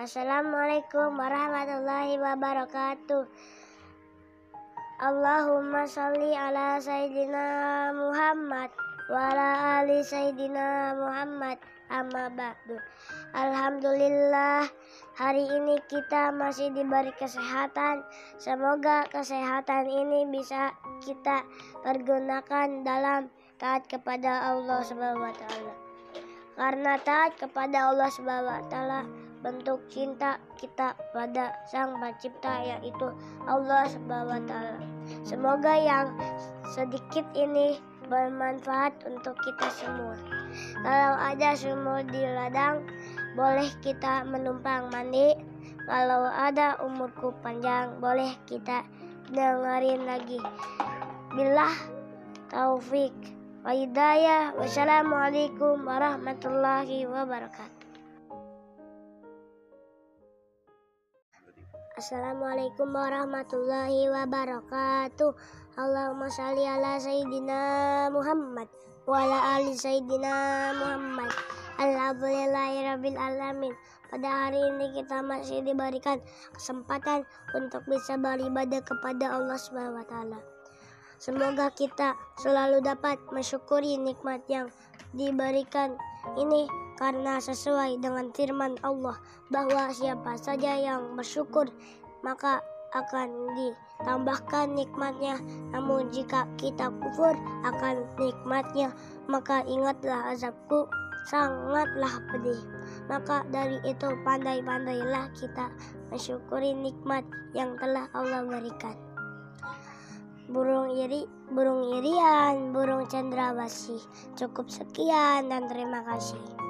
Assalamualaikum warahmatullahi wabarakatuh. Allahumma salli ala Sayyidina Muhammad wa ala ali Sayyidina Muhammad amma ba'du. Alhamdulillah hari ini kita masih diberi kesehatan. Semoga kesehatan ini bisa kita pergunakan dalam taat kepada Allah Subhanahu wa taala. Karena taat kepada Allah Subhanahu wa taala bentuk cinta kita pada Sang Pencipta yaitu Allah taala. Semoga yang sedikit ini bermanfaat untuk kita semua. Kalau ada sumur di ladang, boleh kita menumpang mandi. Kalau ada umurku panjang, boleh kita dengerin lagi. Billah taufik wa. Wassalamualaikum warahmatullahi wabarakatuh. Assalamualaikum warahmatullahi wabarakatuh. Allahumma salli ala Sayyidina Muhammad wa ala ali Sayyidina Muhammad. Alhamdulillahirabbil alamin. Pada hari ini kita masih diberikan kesempatan untuk bisa beribadah kepada Allah Subhanahu wa taala. Semoga kita selalu dapat mensyukuri nikmat yang diberikan ini karena sesuai dengan firman Allah bahwa siapa saja yang bersyukur maka akan ditambahkan nikmatnya. Namun jika kita kufur akan nikmatnya maka ingatlah azabku sangatlah pedih. Maka dari itu pandai-pandailah kita mensyukuri nikmat yang telah Allah berikan. Burung iri burung irian burung cendrawasih. Cukup sekian dan terima kasih